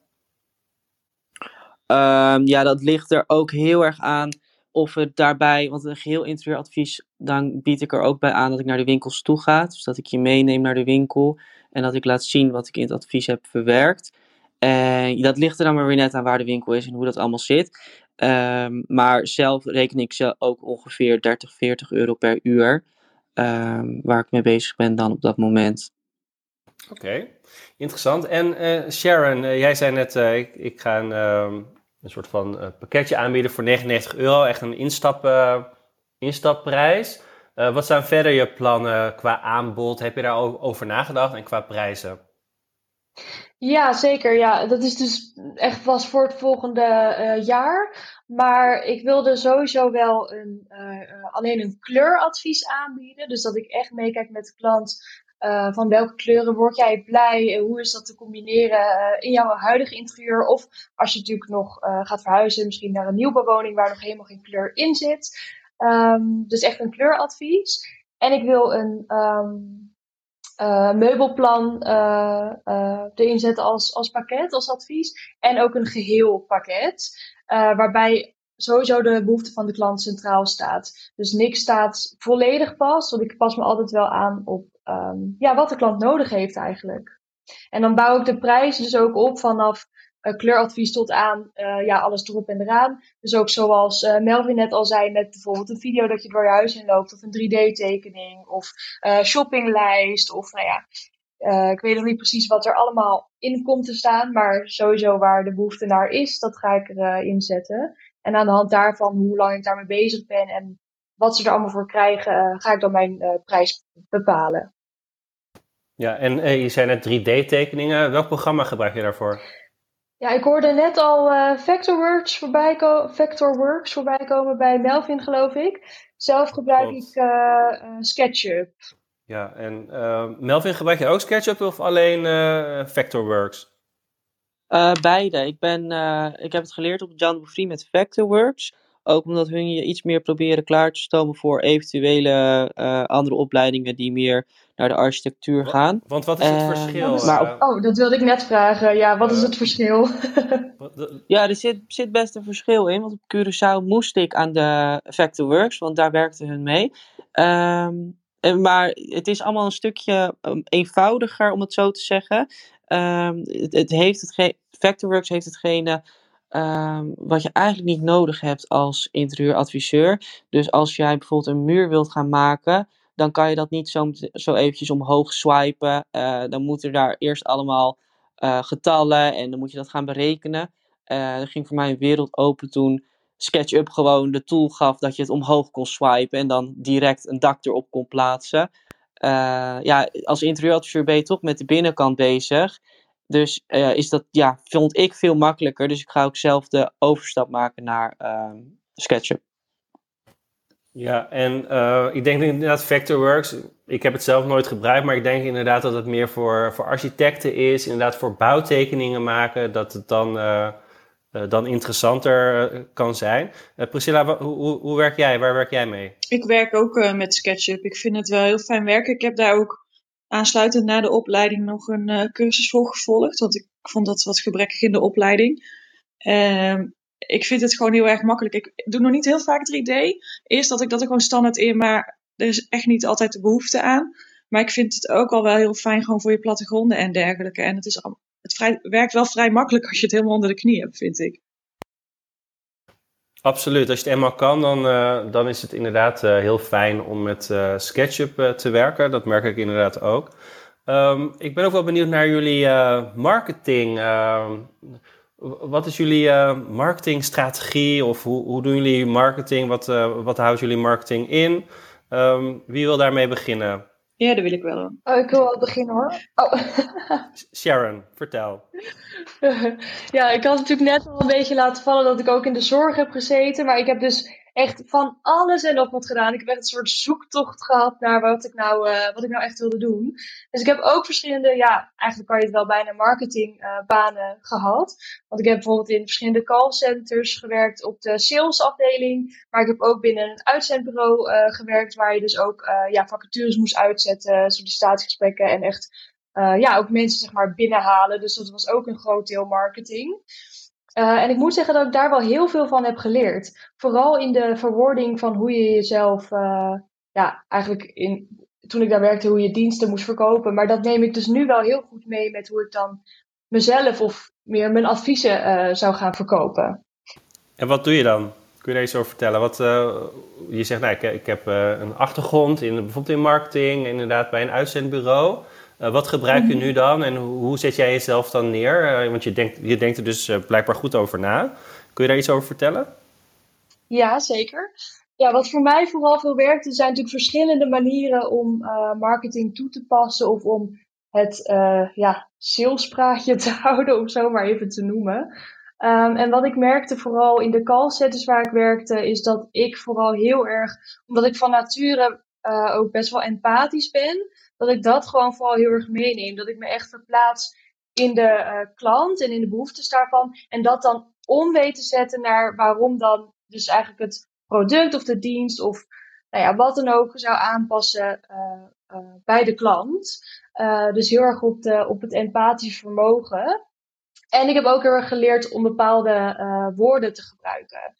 Um, ja, dat ligt er ook heel erg aan of het daarbij, want een geheel interieuradvies, dan bied ik er ook bij aan dat ik naar de winkels toe ga. Dus dat ik je meeneem naar de winkel en dat ik laat zien wat ik in het advies heb verwerkt. En dat ligt er dan maar weer net aan waar de winkel is en hoe dat allemaal zit. Um, maar zelf reken ik ze ook ongeveer 30, 40 euro per uur. Um, waar ik mee bezig ben dan op dat moment. Oké, interessant. En uh, Sharon, uh, jij zei net, uh, ik, ik, ga een, een soort van uh, pakketje aanbieden voor 99 euro. Echt een instap, uh, instapprijs. Uh, wat zijn verder je plannen qua aanbod? Heb je daar over nagedacht en qua prijzen? Ja, zeker. Ja, dat is dus echt vast voor het volgende jaar. Maar ik wilde sowieso wel een, alleen een kleuradvies aanbieden. Dus dat ik echt meekijk met de klant uh, van welke kleuren word jij blij? Hoe is dat te combineren uh, in jouw huidige interieur? Of als je natuurlijk nog uh, gaat verhuizen, misschien naar een nieuwbouwwoning waar nog helemaal geen kleur in zit. Um, dus echt een kleuradvies. En ik wil een um, meubelplan erin zetten als, als pakket, als advies. En ook een geheel pakket. waarbij sowieso de behoefte van de klant centraal staat. Dus niks staat volledig pas, want ik pas me altijd wel aan op um, ja, wat de klant nodig heeft eigenlijk. En dan bouw ik de prijs dus ook op vanaf uh, kleuradvies tot aan uh, ja, alles erop en eraan. Dus ook zoals uh, Melvin net al zei, met bijvoorbeeld een video dat je door je huis in loopt, of een 3D-tekening, of shoppinglijst, of nou ja, ik weet nog niet precies wat er allemaal in komt te staan, maar sowieso waar de behoefte naar is, dat ga ik erin zetten. En aan de hand daarvan, hoe lang ik daarmee bezig ben en wat ze er allemaal voor krijgen, ga ik dan mijn prijs bepalen. Ja, en uh, je zei net 3D-tekeningen. Welk programma gebruik je daarvoor? Ja, ik hoorde net al Vectorworks, voorbij ko Vectorworks voorbij komen bij Melvin, geloof ik. Zelf gebruik Klopt. ik SketchUp. Ja, en Melvin, gebruik je ook SketchUp of alleen Vectorworks? Uh, beide. Ik, ben, uh, ik heb het geleerd op John Bouffry met Vectorworks. Ook omdat hun je iets meer proberen klaar te stomen voor eventuele uh, andere opleidingen die meer naar de architectuur gaan. Want wat is het verschil? Maar op, oh, dat wilde ik net vragen. Ja, wat is het verschil? <laughs> ja, er zit, zit best een verschil in. Want op Curaçao moest ik aan de Vectorworks, want daar werkte hun mee. Um, maar het is allemaal een stukje um, eenvoudiger, om het zo te zeggen. Um, het, het, heeft het Vectorworks heeft hetgene um, wat je eigenlijk niet nodig hebt als interieuradviseur. Dus als jij bijvoorbeeld een muur wilt gaan maken, dan kan je dat niet zo, zo eventjes omhoog swipen. Uh, dan moeten daar eerst allemaal uh, getallen en dan moet je dat gaan berekenen. Uh, er ging voor mij een wereld open toen SketchUp gewoon de tool gaf dat je het omhoog kon swipen en dan direct een dak erop kon plaatsen. ja, als interieuradviseur ben je toch met de binnenkant bezig. Dus is dat, ja, vond ik veel makkelijker. Dus ik ga ook zelf de overstap maken naar ehm, SketchUp. Ja, en uh, ik denk inderdaad Vectorworks, ik heb het zelf nooit gebruikt, maar ik denk inderdaad dat het meer voor, voor architecten is, inderdaad voor bouwtekeningen maken, dat het dan, uh, uh, dan interessanter kan zijn. Priscilla, hoe, hoe, hoe, werk jij? Waar werk jij mee? Ik werk ook met SketchUp. Ik vind het wel heel fijn werken. Ik heb daar ook aansluitend na de opleiding nog een cursus voor gevolgd, want ik vond dat wat gebrekkig in de opleiding. Ehm, ik vind het gewoon heel erg makkelijk. Ik doe nog niet heel vaak 3D. Eerst dat ik dat er gewoon standaard in, maar er is echt niet altijd de behoefte aan. Maar ik vind het ook al wel heel fijn gewoon voor je plattegronden en dergelijke. En het, is, het werkt wel vrij makkelijk als je het helemaal onder de knie hebt, vind ik. Absoluut. Als je het eenmaal kan, dan, uh, dan is het inderdaad uh, heel fijn om met uh, SketchUp te werken. Dat merk ik inderdaad ook. Um, ik ben ook wel benieuwd naar jullie marketing. Ehm, wat is jullie marketingstrategie of hoe, hoe doen jullie marketing? Wat, wat houdt jullie marketing in? Um, wie wil daarmee beginnen? Ja, dat wil ik wel. Oh, ik wil wel beginnen hoor. Oh. Sharon, vertel. <laughs> ja, ik had natuurlijk net al een beetje laten vallen dat ik ook in de zorg heb gezeten. Maar ik heb dus echt van alles en nog wat gedaan. Ik heb echt een soort zoektocht gehad naar wat ik nou, uh, wat ik nou echt wilde doen. Dus ik heb ook verschillende, ja, eigenlijk kan je het wel bijna marketingbanen uh, gehad. Want ik heb bijvoorbeeld in verschillende callcenters gewerkt op de salesafdeling. Maar ik heb ook binnen een uitzendbureau uh, gewerkt waar je dus ook ja, vacatures moest uitzetten, sollicitatiegesprekken en echt ja, ook mensen zeg maar binnenhalen. Dus dat was ook een groot deel marketing. Uh, en ik moet zeggen dat ik daar wel heel veel van heb geleerd. Vooral in de verwoording van hoe je jezelf, uh, ja, eigenlijk in, toen ik daar werkte, hoe je diensten moest verkopen. Maar dat neem ik dus nu wel heel goed mee met hoe ik dan mezelf of meer mijn adviezen uh, zou gaan verkopen. En wat doe je dan? Kun je daar iets over vertellen? Wat, je zegt, nou, ik, ik heb een achtergrond in bijvoorbeeld in marketing, inderdaad bij een uitzendbureau. Uh, wat gebruik je mhm. nu dan en hoe zet jij jezelf dan neer? Uh, want je denkt, je denkt er dus uh, blijkbaar goed over na. Kun je daar iets over vertellen? Ja, zeker. Ja, wat voor mij vooral veel werkt, er zijn natuurlijk verschillende manieren om marketing toe te passen of om het ja, salespraatje <laughs> te houden, om zo maar even te noemen. Um, en wat ik merkte vooral in de callcenters waar ik werkte, is dat ik vooral heel erg, omdat ik van nature ook best wel empathisch ben, dat ik dat gewoon vooral heel erg meeneem. Dat ik me echt verplaats in de uh, klant en in de behoeftes daarvan. En dat dan om weet te zetten naar waarom dan dus eigenlijk het product of de dienst of nou ja, wat dan ook zou aanpassen uh, uh, bij de klant. dus heel erg op, de, op het empathische vermogen. En ik heb ook heel erg geleerd om bepaalde woorden te gebruiken.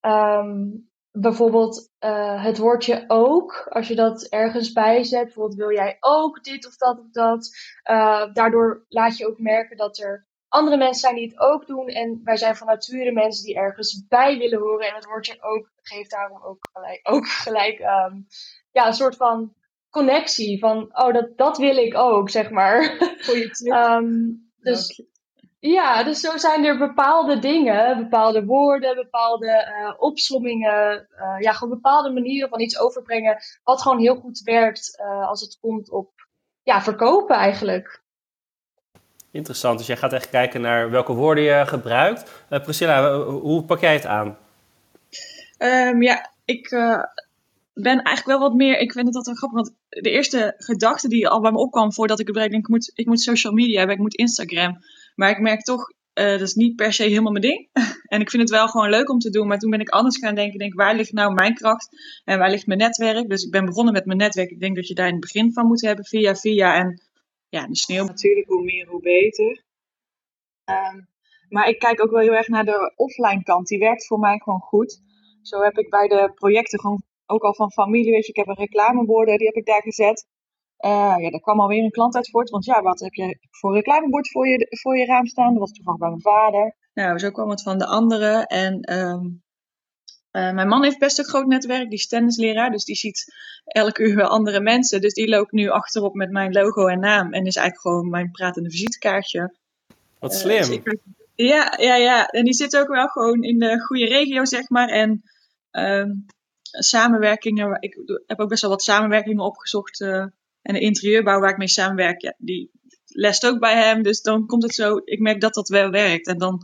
Um, bijvoorbeeld uh, het woordje ook, als je dat ergens bijzet, bijvoorbeeld wil jij ook dit of dat of dat, uh, daardoor laat je ook merken dat er andere mensen zijn die het ook doen en wij zijn van nature mensen die ergens bij willen horen en het woordje ook geeft daarom ook gelijk, ook gelijk um, ja, een soort van connectie van, oh, dat, dat wil ik ook, zeg maar. Goeie um, dus ja, dus zo zijn er bepaalde dingen, bepaalde woorden, bepaalde uh, opsommingen, uh, ja, gewoon bepaalde manieren van iets overbrengen, wat gewoon heel goed werkt uh, als het komt op ja, verkopen eigenlijk. Interessant, dus jij gaat echt kijken naar welke woorden je gebruikt. Priscilla, hoe pak jij het aan? Um, ja, ik ben eigenlijk wel wat meer, ik vind het altijd grappig, want de eerste gedachte die al bij me opkwam voordat ik het bereik, denk ik moet, ik moet social media hebben, ik moet Instagram. Maar ik merk toch, uh, dat is niet per se helemaal mijn ding. <laughs> en ik vind het wel gewoon leuk om te doen. Maar toen ben ik anders gaan denken, denk waar ligt nou mijn kracht en waar ligt mijn netwerk? Dus ik ben begonnen met mijn netwerk. Ik denk dat je daar in het begin van moet hebben, via via. En ja, de sneeuw natuurlijk, hoe meer, hoe beter. Um, maar ik kijk ook wel heel erg naar de offline kant. Die werkt voor mij gewoon goed. Zo heb ik bij de projecten gewoon ook al van familie, weet je, ik heb een reclameborden, die heb ik daar gezet. Uh, ja, daar kwam alweer een klant uit voort. Want ja, wat heb je voor reclamebord voor je, voor je raam staan? Dat was toevallig bij mijn vader. Nou, zo kwam het van de anderen. En um, mijn man heeft best een groot netwerk, die is tennisleraar, dus die ziet elke uur weer andere mensen. Dus die loopt nu achterop met mijn logo en naam en is eigenlijk gewoon mijn pratende visitekaartje. Wat slim. Dus ja, ja, ja. En die zit ook wel gewoon in de goede regio, zeg maar. En um, samenwerkingen, ik heb ook best wel wat samenwerkingen opgezocht. En de interieurbouw waar ik mee samenwerk, ja, die lest ook bij hem. Dus dan komt het zo, ik merk dat dat wel werkt. En dan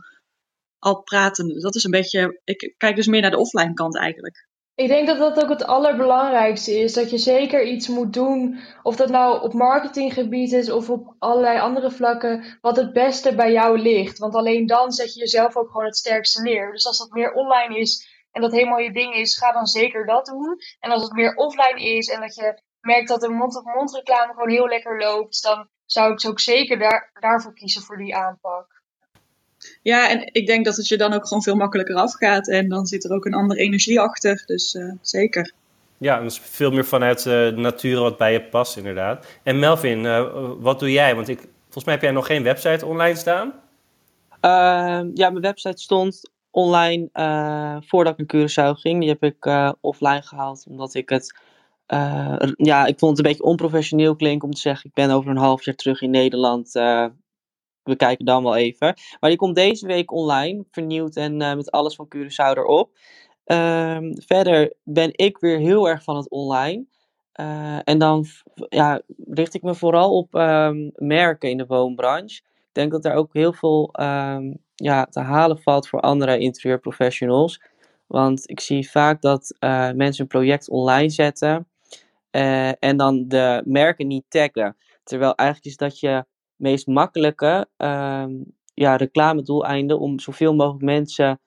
al praten. Dus dat is een beetje, ik kijk dus meer naar de offline kant eigenlijk. Ik denk dat dat ook het allerbelangrijkste is. Dat je zeker iets moet doen. Of dat nou op marketinggebied is of op allerlei andere vlakken. Wat het beste bij jou ligt. Want alleen dan zet je jezelf ook gewoon het sterkste neer. Dus als dat meer online is en dat helemaal je ding is, ga dan zeker dat doen. En als het meer offline is en dat je merkt dat de mond-op-mond reclame gewoon heel lekker loopt. Dan zou ik ook zeker daar, daarvoor kiezen voor die aanpak. Ja, en ik denk dat het je dan ook gewoon veel makkelijker afgaat. En dan zit er ook een andere energie achter. Dus uh, zeker. Ja, dus veel meer vanuit uh, de natuur wat bij je past, inderdaad. En Melvin, uh, wat doe jij? Want ik, volgens mij heb jij nog geen website online staan. Ehm, ja, mijn website stond online voordat ik naar Curaçao ging. Die heb ik offline gehaald, omdat ik het... ja, ik vond het een beetje onprofessioneel klinken om te zeggen... ik ben over een half jaar terug in Nederland we kijken dan wel even. Maar die komt deze week online, vernieuwd en uh, met alles van Curaçao erop. Um, verder ben ik weer heel erg van het online. Uh, en dan ja, richt ik me vooral op um, merken in de woonbranche. Ik denk dat er ook heel veel um, ja, te halen valt voor andere interieurprofessionals. Want ik zie vaak dat uh, mensen een project online zetten uh, en dan de merken niet taggen. Terwijl eigenlijk is dat je meest makkelijke um, ja, reclamedoeleinden om zoveel mogelijk mensen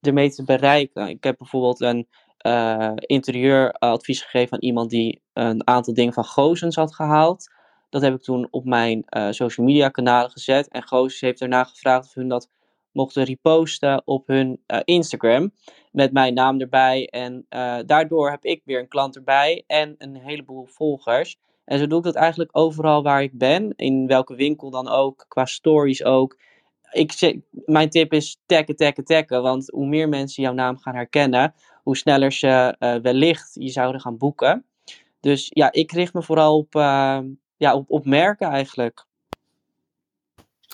ermee te bereiken. Ik heb bijvoorbeeld een uh, interieuradvies gegeven aan iemand die een aantal dingen van Gozens had gehaald. Dat heb ik toen op mijn uh, social media kanalen gezet. En Gozens heeft daarna gevraagd of hun dat mochten reposten op hun uh, Instagram. Met mijn naam erbij. En daardoor heb ik weer een klant erbij en een heleboel volgers. En zo doe ik dat eigenlijk overal waar ik ben. In welke winkel dan ook, qua stories ook. Ik mijn tip is taggen, taggen, taggen. Want hoe meer mensen jouw naam gaan herkennen, hoe sneller ze uh, wellicht je zouden gaan boeken. Dus ja, ik richt me vooral op, ja, op, op merken eigenlijk.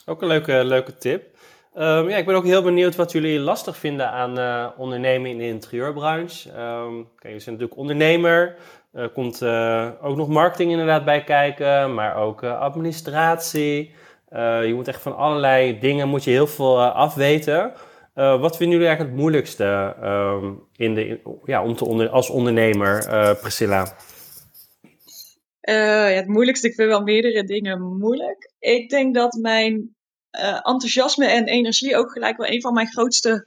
Ook een leuke, leuke tip. Um, ja, ik ben ook heel benieuwd wat jullie lastig vinden aan uh, ondernemen in de interieurbranche. Um, kijk, je bent natuurlijk ondernemer. Er komt uh, ook nog marketing inderdaad bij kijken, maar ook uh, administratie. je moet echt van allerlei dingen moet je heel veel afweten. wat vinden jullie eigenlijk het moeilijkste um, in de, ja, om te als ondernemer, Priscilla? ja, het moeilijkste, ik vind wel meerdere dingen moeilijk. Ik denk dat mijn uh, enthousiasme en energie ook gelijk wel een van mijn grootste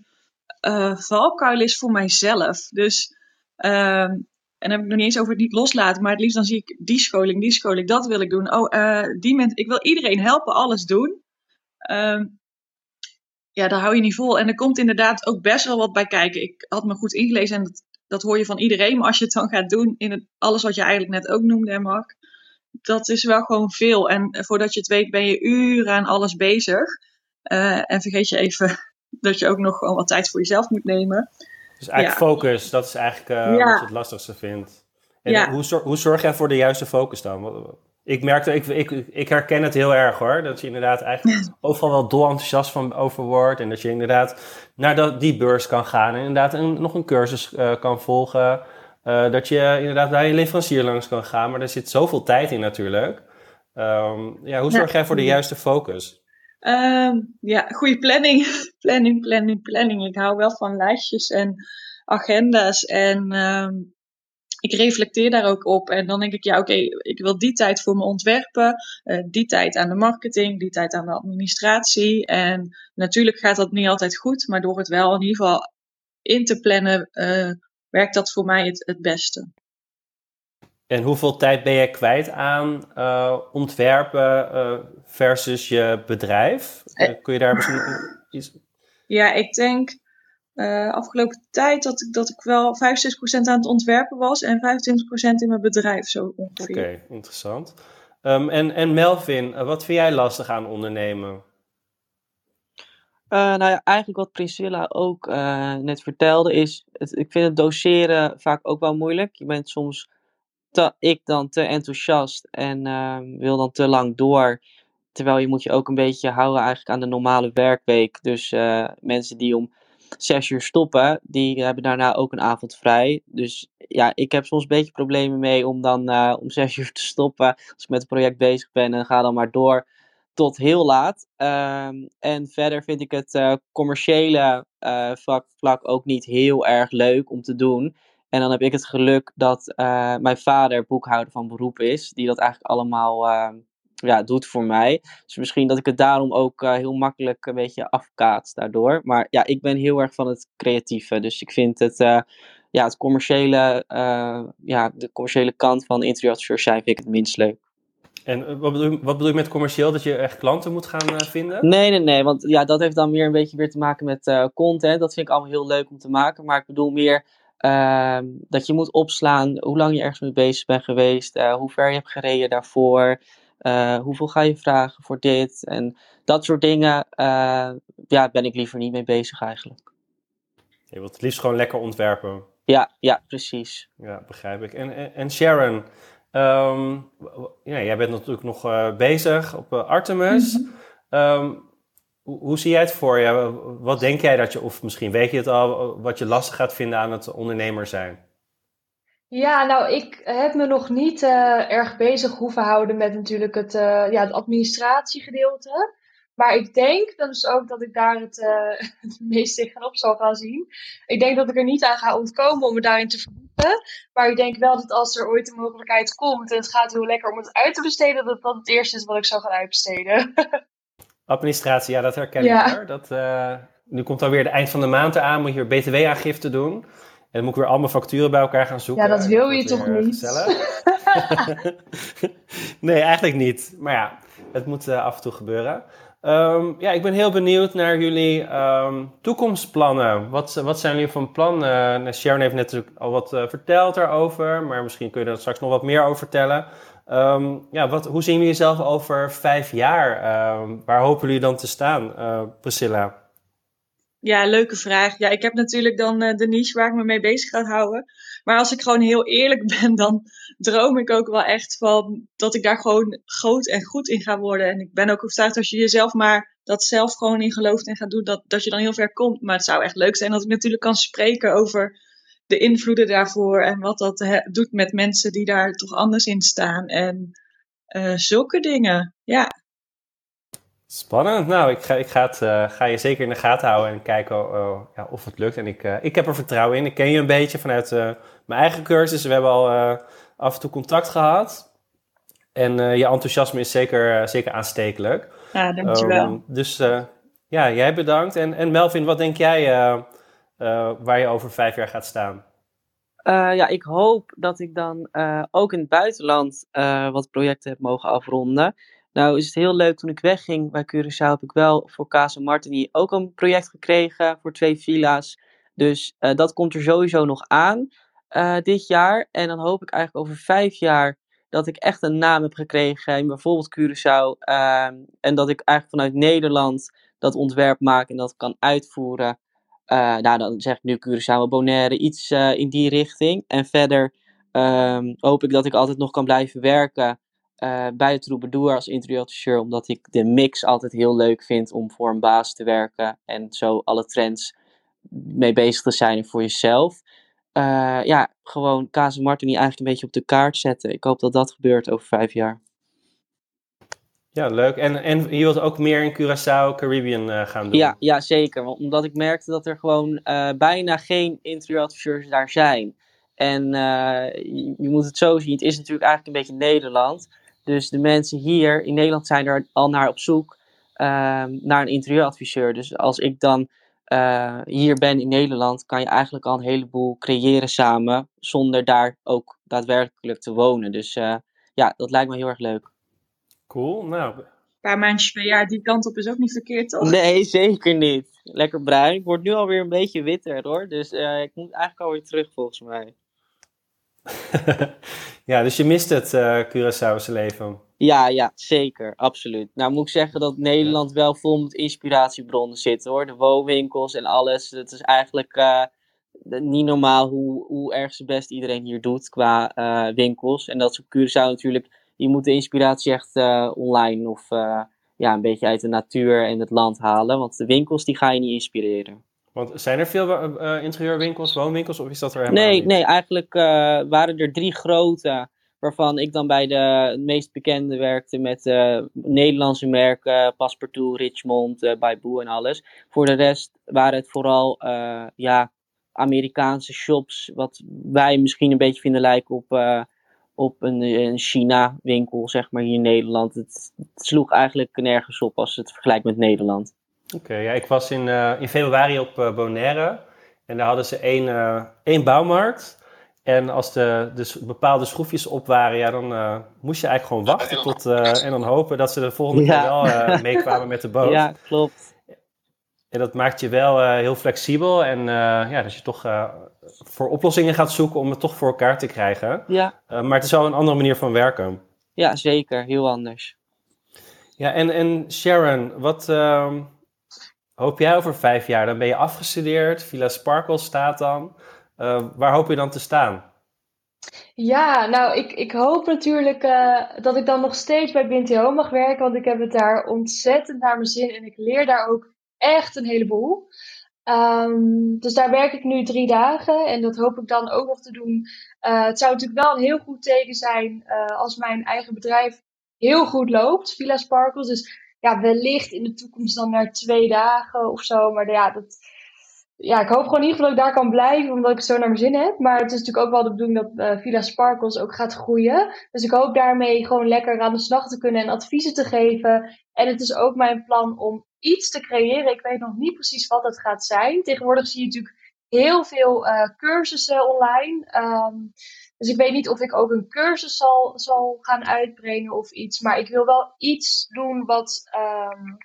uh, valkuilen is voor mijzelf. Dus, uh, en dan heb ik nog niet eens over het niet loslaten, maar het liefst dan zie ik die scholing, die scholing, dat wil ik doen. Oh, uh, die ik wil iedereen helpen, alles doen. Ehm, ja, daar hou je niet vol. En er komt inderdaad ook best wel wat bij kijken. Ik had me goed ingelezen en dat, dat hoor je van iedereen. Maar als je het dan gaat doen in het, alles wat je eigenlijk net ook noemde, Mark dat is wel gewoon veel. En voordat je het weet ben je uren aan alles bezig. Uh, en vergeet je even <laughs> dat je ook nog gewoon wat tijd voor jezelf moet nemen. Dus eigenlijk ja. focus, dat is eigenlijk uh, ja. wat je het lastigste vindt. En ja. hoe, zorg, hoe zorg jij voor de juiste focus dan? Ik merkte, ik, ik, ik herken het heel erg hoor. Dat je inderdaad eigenlijk <laughs> overal wel dol enthousiast van over wordt. En dat je inderdaad naar dat, die beurs kan gaan. En inderdaad een, nog een cursus uh, kan volgen. Uh, dat je inderdaad bij je leverancier langs kan gaan, maar er zit zoveel tijd in natuurlijk. Um, ja, hoe zorg jij voor de juiste focus? Um, ja, goede planning. <laughs> planning, planning, planning. Ik hou wel van lijstjes en agenda's en um, ik reflecteer daar ook op. En dan denk ik, ja, oké, okay, ik wil die tijd voor mijn ontwerpen, uh, die tijd aan de marketing, die tijd aan de administratie. En natuurlijk gaat dat niet altijd goed, maar door het wel in ieder geval in te plannen, uh, werkt dat voor mij het, het beste. En hoeveel tijd ben je kwijt aan uh, ontwerpen uh, versus je bedrijf? Uh, kun je daar misschien iets... Ja, ik denk afgelopen tijd dat ik, dat ik wel 65% aan het ontwerpen was en 25% in mijn bedrijf zo ongeveer. Oké, okay, interessant. Um, en, en Melvin, wat vind jij lastig aan ondernemen? Uh, nou ja, eigenlijk wat Priscilla ook uh, net vertelde is, ik vind het doseren vaak ook wel moeilijk. Je bent soms, te, ik dan, te enthousiast en uh, wil dan te lang door. Terwijl je moet je ook een beetje houden eigenlijk aan de normale werkweek. Dus mensen die om zes uur stoppen, die hebben daarna ook een avond vrij. Dus ja, ik heb soms een beetje problemen mee om dan om <laughs> zes uur te stoppen. Als ik met het project bezig ben en ga dan maar door tot heel laat. Um, en verder vind ik het uh, commerciële uh, vlak, vlak, ook niet heel erg leuk om te doen. En dan heb ik het geluk dat uh, mijn vader boekhouder van beroep is, die dat eigenlijk allemaal ehm, ja, doet voor mij. Dus misschien dat ik het daarom ook heel makkelijk een beetje afkaats daardoor. Maar ja, ik ben heel erg van het creatieve. Dus ik vind het, ja, het commerciële, ja, de commerciële kant van interieuradviseur zijn vind ik het minst leuk. En eh, wat bedoel, wat bedoel je met commercieel? Dat je echt klanten moet gaan uh, vinden? Nee, nee, nee. Want ja, dat heeft dan meer een beetje weer te maken met uh, content. Dat vind ik allemaal heel leuk om te maken. Maar ik bedoel meer uh, dat je moet opslaan hoe lang je ergens mee bezig bent geweest. hoe ver je hebt gereden daarvoor. hoeveel ga je vragen voor dit. En dat soort dingen ja, ben ik liever niet mee bezig eigenlijk. Je wilt het liefst gewoon lekker ontwerpen. Ja, ja, precies. Ja, begrijp ik. En, en, en Sharon, Um, ja, jij bent natuurlijk nog uh, bezig op uh, Artemis. Mm -hmm. um, hoe, hoe, zie jij het voor je? Wat denk jij dat je, of misschien weet je het al, wat je lastig gaat vinden aan het ondernemer zijn? Ja, nou, ik heb me nog niet uh, erg bezig hoeven houden met natuurlijk het, ja, het administratiegedeelte. Maar ik denk dus ook dat ik daar het, uh, <laughs> het meest tegenop zal gaan zien. Ik denk dat ik er niet aan ga ontkomen om me daarin te verdiepen. Maar ik denk wel dat als er ooit de mogelijkheid komt en het gaat heel lekker om het uit te besteden, dat dat het eerste is wat ik zou gaan uitbesteden. <laughs> Administratie, ja, dat herken ik ja. Dat, uh, nu komt alweer de eind van de maand eraan, moet je weer btw-aangifte doen. En dan moet ik weer allemaal facturen bij elkaar gaan zoeken. Ja, dat wil je toch niet? <laughs> nee, eigenlijk niet. Maar ja, het moet uh, af en toe gebeuren. Um, ja, ik ben heel benieuwd naar jullie um, toekomstplannen. Wat, wat zijn jullie van plan? Uh, Sharon heeft natuurlijk al wat uh, verteld daarover, maar misschien kun je er straks nog wat meer over vertellen. Um, ja, wat, hoe zien jullie jezelf over vijf jaar? waar hopen jullie dan te staan, uh, Priscilla? Ja, leuke vraag. Ja, ik heb natuurlijk dan de niche waar ik me mee bezig ga houden. Maar als ik gewoon heel eerlijk <laughs> ben, dan droom ik ook wel echt van dat ik daar gewoon groot en goed in ga worden. En ik ben ook overtuigd als je jezelf maar dat zelf gewoon in gelooft en gaat doen, dat, dat je dan heel ver komt. Maar het zou echt leuk zijn dat ik natuurlijk kan spreken over de invloeden daarvoor en wat dat doet met mensen die daar toch anders in staan. En uh, zulke dingen. Ja. Spannend. Nou, ik ga, ik ga, ga je zeker in de gaten houden en kijken uh, ja, of het lukt. En ik, ik heb er vertrouwen in. Ik ken je een beetje vanuit mijn eigen cursus. We hebben al af en toe contact gehad. En je enthousiasme is zeker, zeker aanstekelijk. Ja, dankjewel. Um, dus ja, jij bedankt. En, en Melvin, wat denk jij waar je over vijf jaar gaat staan? ja, ik hoop dat ik dan ook in het buitenland wat projecten heb mogen afronden. Nou is het heel leuk, toen ik wegging bij Curaçao heb ik wel voor Casa Martini ook een project gekregen voor twee villa's. Dus dat komt er sowieso nog aan uh, dit jaar. En dan hoop ik eigenlijk over vijf jaar dat ik echt een naam heb gekregen bijvoorbeeld Curaçao. Uh, en dat ik eigenlijk vanuit Nederland dat ontwerp maak en dat kan uitvoeren. Uh, nou, dan zeg ik nu Curaçao, Bonaire, iets in die richting. En verder ehm, hoop ik dat ik altijd nog kan blijven werken bij de Troubadour als interieuradviseur, omdat ik de mix altijd heel leuk vind om voor een baas te werken en zo alle trends mee bezig te zijn voor jezelf. Uh, ja, gewoon Casa Martini eigenlijk een beetje op de kaart zetten. Ik hoop dat dat gebeurt over vijf jaar. Ja, leuk. En, en je wilt ook meer in Curaçao, Caribbean uh, gaan doen? Ja, ja, zeker. Want omdat ik merkte dat er gewoon bijna geen interieuradviseurs daar zijn. En je, je, moet het zo zien, het is natuurlijk eigenlijk een beetje Nederland. Dus de mensen hier in Nederland zijn er al naar op zoek um, naar een interieuradviseur. Dus als ik dan uh, hier ben in Nederland, kan je eigenlijk al een heleboel creëren samen, zonder daar ook daadwerkelijk te wonen. Dus uh, ja, dat lijkt me heel erg leuk. Cool, nou. Een paar maandjes per jaar die kant op is ook niet verkeerd, toch? Nee, <laughs> zeker niet. Lekker bruin. Ik word nu alweer een beetje witter hoor. Dus uh, ik moet eigenlijk alweer terug volgens mij. <laughs> ja, dus je mist het uh, Curaçaose leven. Ja, ja, zeker. Absoluut. Nou moet ik zeggen dat Nederland wel vol met inspiratiebronnen zit hoor. De woonwinkels en alles. Het is eigenlijk uh, niet normaal hoe, hoe erg zijn best iedereen hier doet qua uh, winkels. En dat is op Curaçao natuurlijk. Je moet de inspiratie echt uh, online of ja, een beetje uit de natuur en het land halen. Want de winkels die ga je niet inspireren. Want zijn er veel interieurwinkels, woonwinkels of is dat er helemaal Nee, niet? nee eigenlijk waren er drie grote waarvan ik dan bij de meest bekende werkte met uh, Nederlandse merken, Passepartout, Richmond, uh, en alles. Voor de rest waren het vooral ja, Amerikaanse shops, wat wij misschien een beetje vinden lijken op, op een, een China-winkel, zeg maar, hier in Nederland. Het, sloeg eigenlijk nergens op als het vergelijkt met Nederland. Oké, ja, ik was in, in februari op Bonaire en daar hadden ze één, één bouwmarkt. En als de, de bepaalde schroefjes op waren, ja, dan uh, moest je eigenlijk gewoon wachten tot, uh, en dan hopen dat ze de volgende ja. keer wel uh, <laughs> meekwamen met de boot. Ja, klopt. En dat maakt je wel heel flexibel en ja, dat je toch voor oplossingen gaat zoeken om het toch voor elkaar te krijgen. Ja. maar het is wel een andere manier van werken. Ja, zeker. Heel anders. Ja, en, en Sharon, wat ehm, hoop jij over vijf jaar? Dan ben je afgestudeerd, Villa Sparkle staat dan. Uh, waar hoop je dan te staan? Ja, nou, ik, ik hoop natuurlijk uh, dat ik dan nog steeds bij BNTO mag werken, want ik heb het daar ontzettend naar mijn zin en ik leer daar ook echt een heleboel. Um, dus daar werk ik nu drie dagen en dat hoop ik dan ook nog te doen. Uh, het zou natuurlijk wel een heel goed teken zijn als mijn eigen bedrijf heel goed loopt, Villa Sparkles. Dus ja, wellicht in de toekomst dan naar twee dagen of zo. Maar ja, dat, ja, ik hoop gewoon in ieder geval dat ik daar kan blijven, omdat ik het zo naar mijn zin heb. Maar het is natuurlijk ook wel de bedoeling dat uh, Villa Sparkles ook gaat groeien. Dus ik hoop daarmee gewoon lekker aan de slag te kunnen en adviezen te geven. En het is ook mijn plan om iets te creëren. Ik weet nog niet precies wat het gaat zijn. Tegenwoordig zie je natuurlijk heel veel uh, cursussen online. Um, dus ik weet niet of ik ook een cursus zal, zal gaan uitbrengen of iets. Maar ik wil wel iets doen wat, um,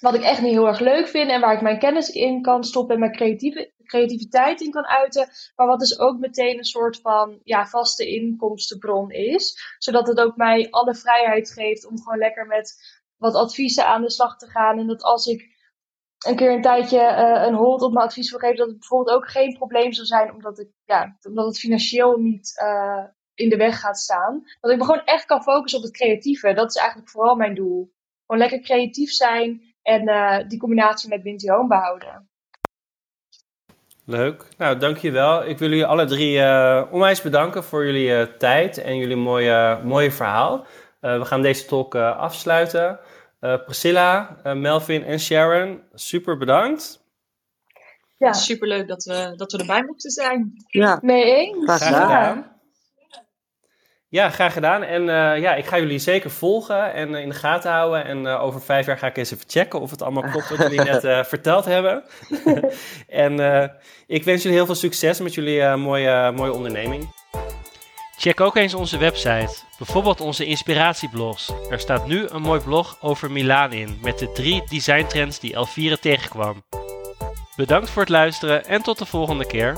wat ik echt niet heel erg leuk vind. En waar ik mijn kennis in kan stoppen en mijn creatieve, creativiteit in kan uiten. Maar wat dus ook meteen een soort van ja, vaste inkomstenbron is. Zodat het ook mij alle vrijheid geeft om gewoon lekker met wat adviezen aan de slag te gaan. En dat als ik een keer een tijdje uh, een hold op mijn advies wil geven, dat het bijvoorbeeld ook geen probleem zou zijn, omdat, ik, ja, omdat het financieel niet uh, in de weg gaat staan. Dat ik me gewoon echt kan focussen op het creatieve. Dat is eigenlijk vooral mijn doel. Gewoon lekker creatief zijn en uh, die combinatie met Winty Home behouden. Leuk. Nou, dankjewel. Ik wil jullie alle drie onwijs bedanken voor jullie tijd en jullie mooie, mooie verhaal. we gaan deze talk afsluiten. Uh, Priscilla, uh, Melvin en Sharon, super bedankt. Ja. Super leuk dat we, dat we erbij mochten zijn. Ja, mee eens. Graag gedaan. Ja, graag gedaan. En uh, ja, ik ga jullie zeker volgen en in de gaten houden. En over vijf jaar ga ik eens even checken of het allemaal <laughs> klopt wat jullie net verteld hebben. <laughs> en ik wens jullie heel veel succes met jullie mooie, mooie onderneming. Check ook eens onze website, bijvoorbeeld onze inspiratieblogs. Er staat nu een mooi blog over Milaan in, met de drie designtrends die Elvire tegenkwam. Bedankt voor het luisteren en tot de volgende keer.